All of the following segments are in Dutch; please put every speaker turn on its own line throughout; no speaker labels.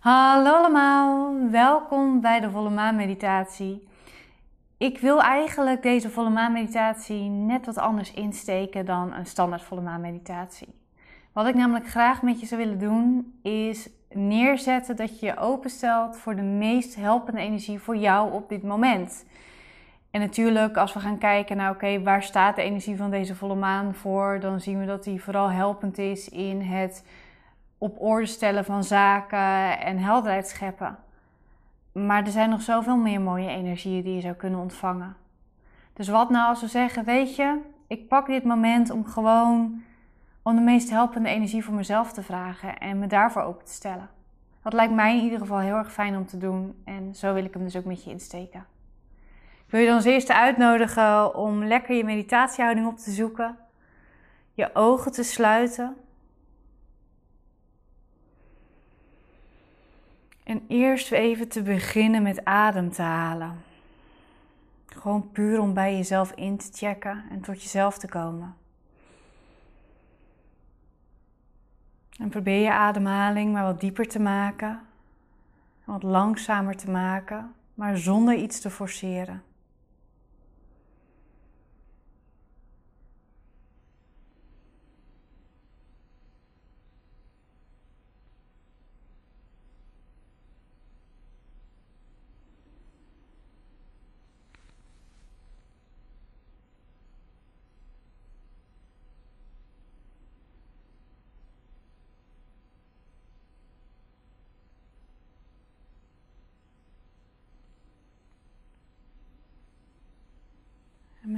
Hallo allemaal, welkom bij de volle maan meditatie. Ik wil eigenlijk deze volle maan meditatie net wat anders insteken dan een standaard volle maan meditatie. Wat ik namelijk graag met je zou willen doen is neerzetten dat je je openstelt voor de meest helpende energie voor jou op dit moment. En natuurlijk, als we gaan kijken naar, oké, waar staat de energie van deze volle maan voor, dan zien we dat die vooral helpend is in het op orde stellen van zaken en helderheid scheppen. Maar er zijn nog zoveel meer mooie energieën die je zou kunnen ontvangen. Dus wat nou als we zeggen, weet je, ik pak dit moment om gewoon om de meest helpende energie voor mezelf te vragen en me daarvoor open te stellen. Dat lijkt mij in ieder geval heel erg fijn om te doen en zo wil ik hem dus ook met je insteken. Ik wil je dan als eerste uitnodigen om lekker je meditatiehouding op te zoeken, je ogen te sluiten En eerst even te beginnen met adem te halen. Gewoon puur om bij jezelf in te checken en tot jezelf te komen. En probeer je ademhaling maar wat dieper te maken, wat langzamer te maken, maar zonder iets te forceren.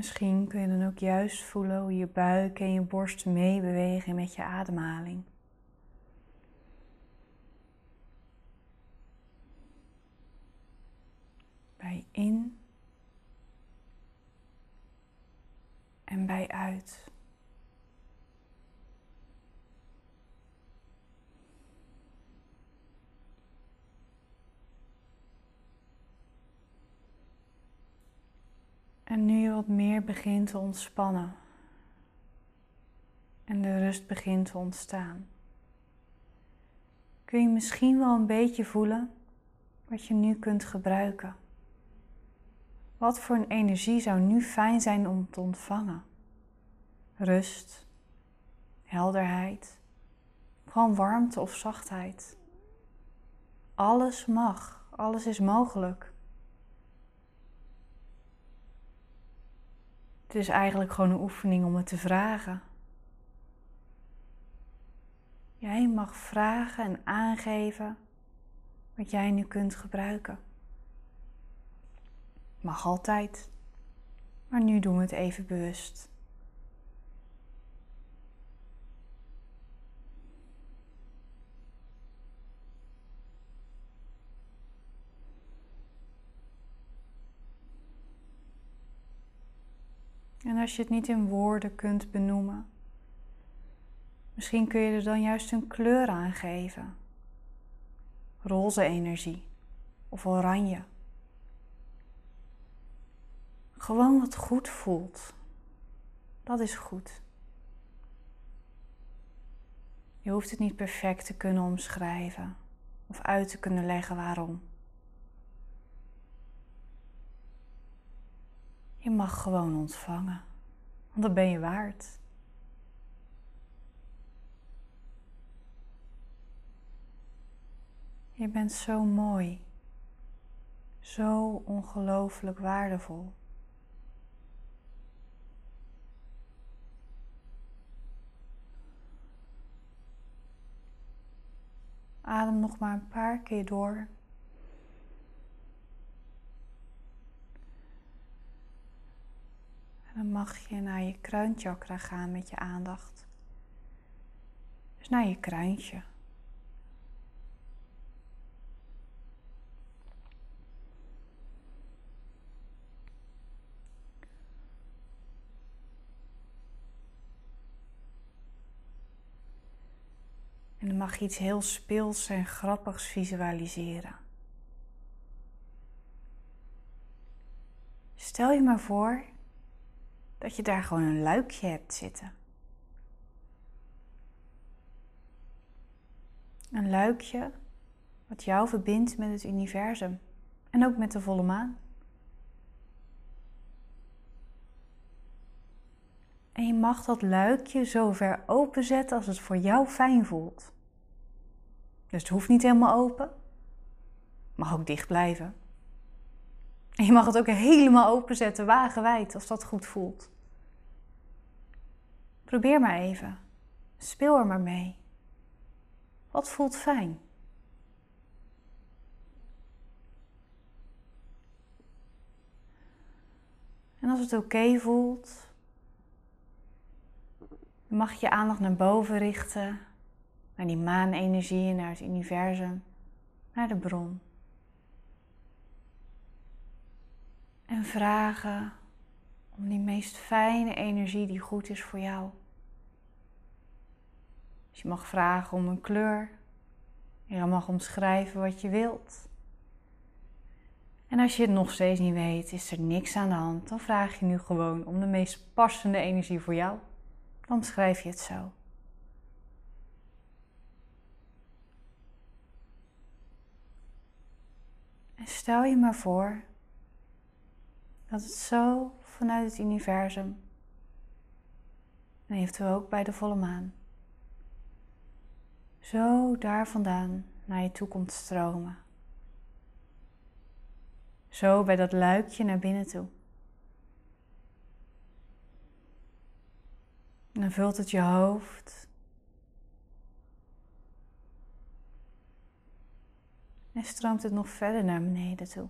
Misschien kun je dan ook juist voelen hoe je buik en je borst meebewegen met je ademhaling. Bij in en bij uit. En nu je meer begint te ontspannen en de rust begint te ontstaan, kun je misschien wel een beetje voelen wat je nu kunt gebruiken. Wat voor een energie zou nu fijn zijn om te ontvangen? Rust, helderheid, gewoon warmte of zachtheid. Alles mag, alles is mogelijk. Het is eigenlijk gewoon een oefening om het te vragen. Jij mag vragen en aangeven wat jij nu kunt gebruiken. Mag altijd, maar nu doen we het even bewust. Als je het niet in woorden kunt benoemen, misschien kun je er dan juist een kleur aan geven. Roze energie of oranje. Gewoon wat goed voelt. Dat is goed. Je hoeft het niet perfect te kunnen omschrijven of uit te kunnen leggen waarom. Je mag gewoon ontvangen, want dat ben je waard. Je bent zo mooi, zo ongelooflijk waardevol. Adem nog maar een paar keer door. dan mag je naar je kruinchakra gaan met je aandacht. Dus naar je kruintje. En dan mag je iets heel speels en grappigs visualiseren. Stel je maar voor dat je daar gewoon een luikje hebt zitten. Een luikje wat jou verbindt met het universum en ook met de volle maan. En je mag dat luikje zo ver openzetten als het voor jou fijn voelt. Dus het hoeft niet helemaal open. Mag ook dicht blijven. En je mag het ook helemaal openzetten, wagenwijd, als dat goed voelt. Probeer maar even. Speel er maar mee. Wat voelt fijn? En als het oké voelt, mag je aandacht naar boven richten, naar die maanenergie, naar het universum, naar de bron. En vragen om die meest fijne energie die goed is voor jou. Dus je mag vragen om een kleur. Je mag omschrijven wat je wilt. En als je het nog steeds niet weet, is er niks aan de hand. Dan vraag je nu gewoon om de meest passende energie voor jou. Dan schrijf je het zo. En stel je maar voor dat het zo vanuit het universum, en eventueel ook bij de volle maan, zo daar vandaan naar je toe komt stromen. Zo bij dat luikje naar binnen toe. Dan vult het je hoofd. En stroomt het nog verder naar beneden toe.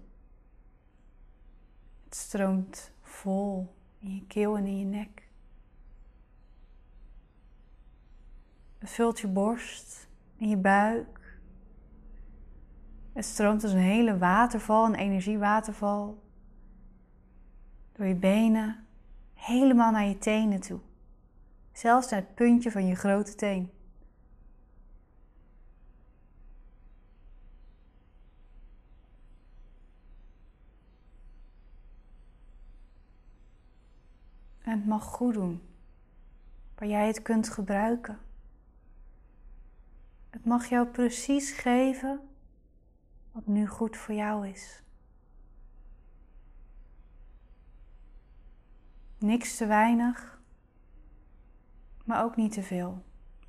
Het stroomt vol in je keel en in je nek. Het vult je borst en je buik. Het stroomt als een hele waterval, een energiewaterval. Door je benen, helemaal naar je tenen toe. Zelfs naar het puntje van je grote teen. En het mag goed doen, waar jij het kunt gebruiken. Het mag jou precies geven wat nu goed voor jou is. Niks te weinig, maar ook niet te veel.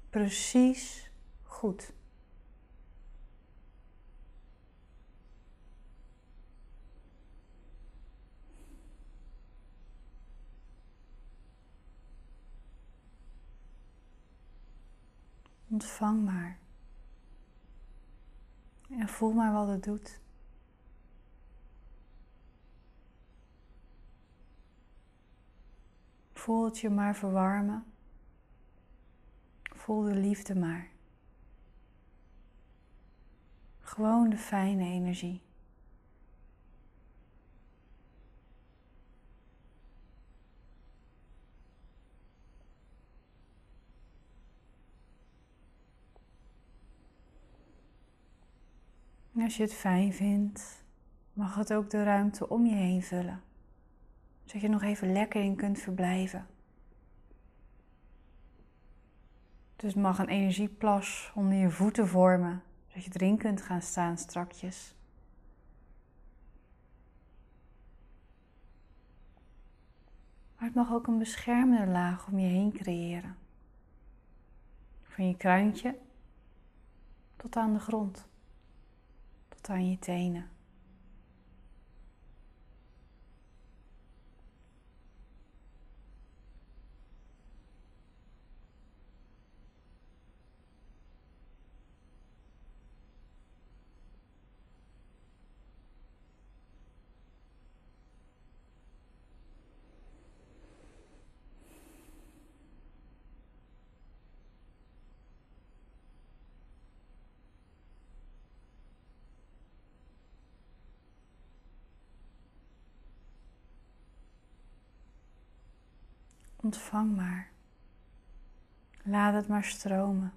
Precies goed. Ontvang maar. En voel maar wat het doet. Voel het je maar verwarmen. Voel de liefde maar. Gewoon de fijne energie. Als je het fijn vindt, mag het ook de ruimte om je heen vullen. Zodat je nog even lekker in kunt verblijven. Dus het mag een energieplas onder je voeten vormen, zodat je erin kunt gaan staan strakjes. Maar het mag ook een beschermende laag om je heen creëren. Van je kruintje tot aan de grond tot aan je tenen. Ontvang maar. Laat het maar stromen.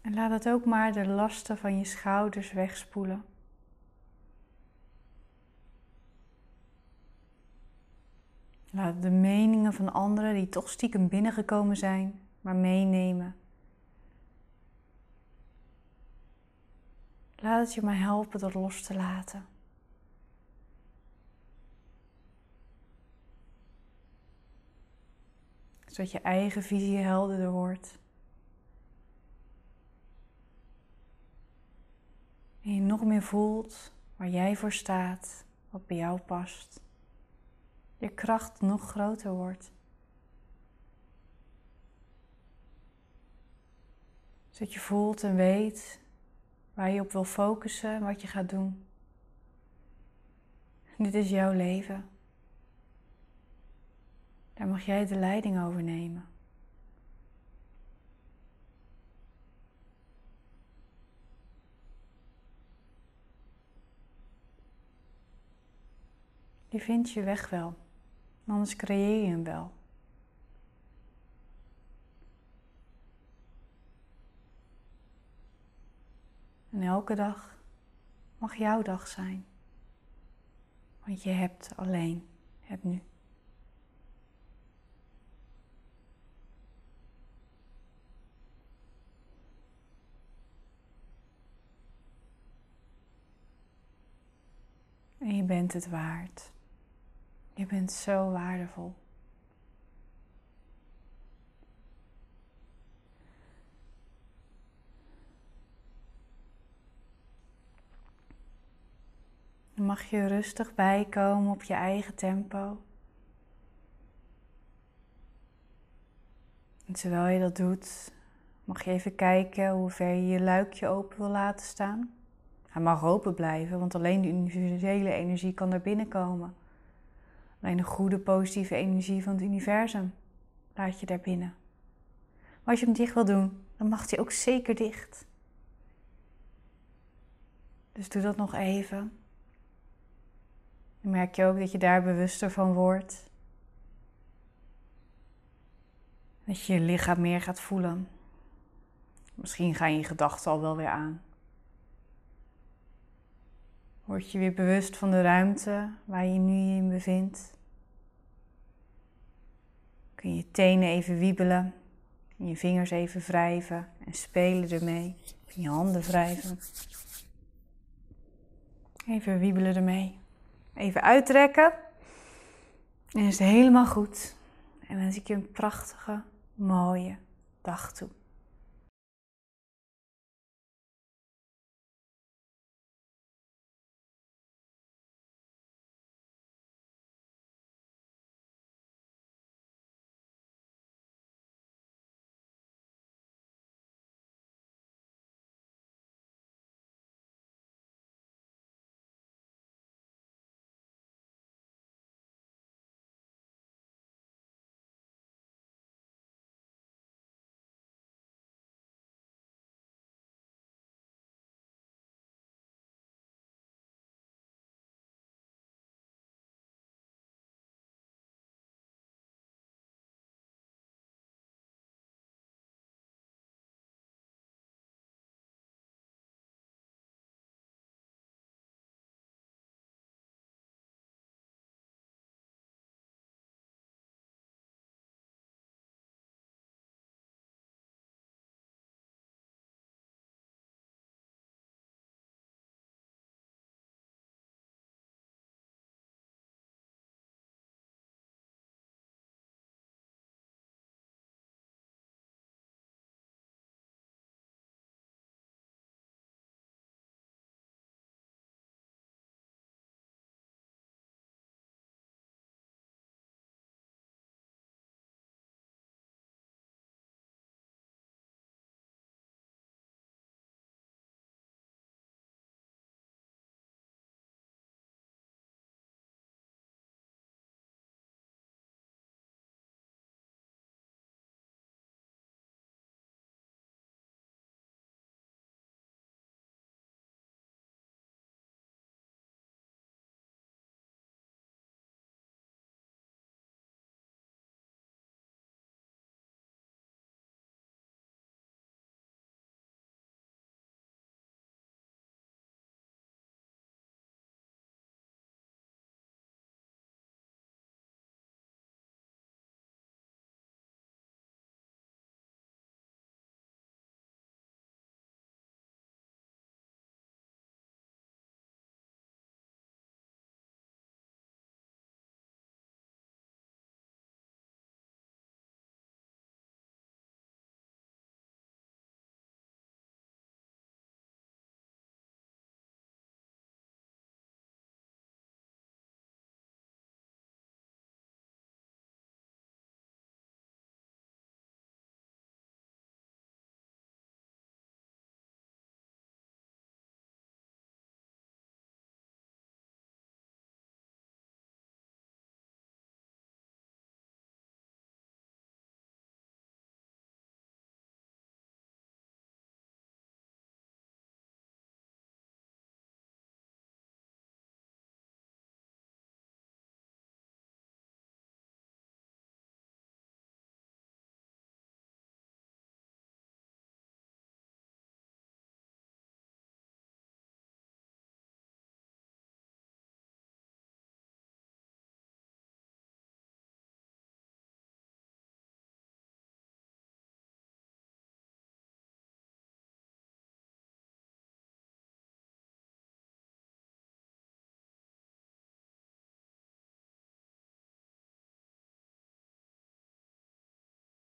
En laat het ook maar de lasten van je schouders wegspoelen. Laat de meningen van anderen die toch stiekem binnengekomen zijn, maar meenemen. Laat het je maar helpen dat los te laten. Zodat je eigen visie helderder wordt. En je nog meer voelt waar jij voor staat, wat bij jou past. Je kracht nog groter wordt. Zodat je voelt en weet waar je op wil focussen en wat je gaat doen. Dit is jouw leven. Daar mag jij de leiding over nemen. Je vindt je weg wel, anders creëer je hem wel. En elke dag mag jouw dag zijn. Want je hebt alleen het nu. En je bent het waard. Je bent zo waardevol. Mag je rustig bijkomen op je eigen tempo. En terwijl je dat doet, mag je even kijken hoe ver je je luikje open wil laten staan. Hij mag open blijven, want alleen de universele energie kan er binnenkomen. Alleen de goede, positieve energie van het universum laat je daar binnen. Maar als je hem dicht wil doen, dan mag hij ook zeker dicht. Dus doe dat nog even. Dan merk je ook dat je daar bewuster van wordt. Dat je je lichaam meer gaat voelen. Misschien gaan je gedachten al wel weer aan. Word je weer bewust van de ruimte waar je nu in bevindt. Kun je tenen even wiebelen, je vingers even wrijven en spelen ermee. Kun je handen wrijven. Even wiebelen ermee. Even uittrekken. En is het helemaal goed. En wens ik je een prachtige, mooie dag toe.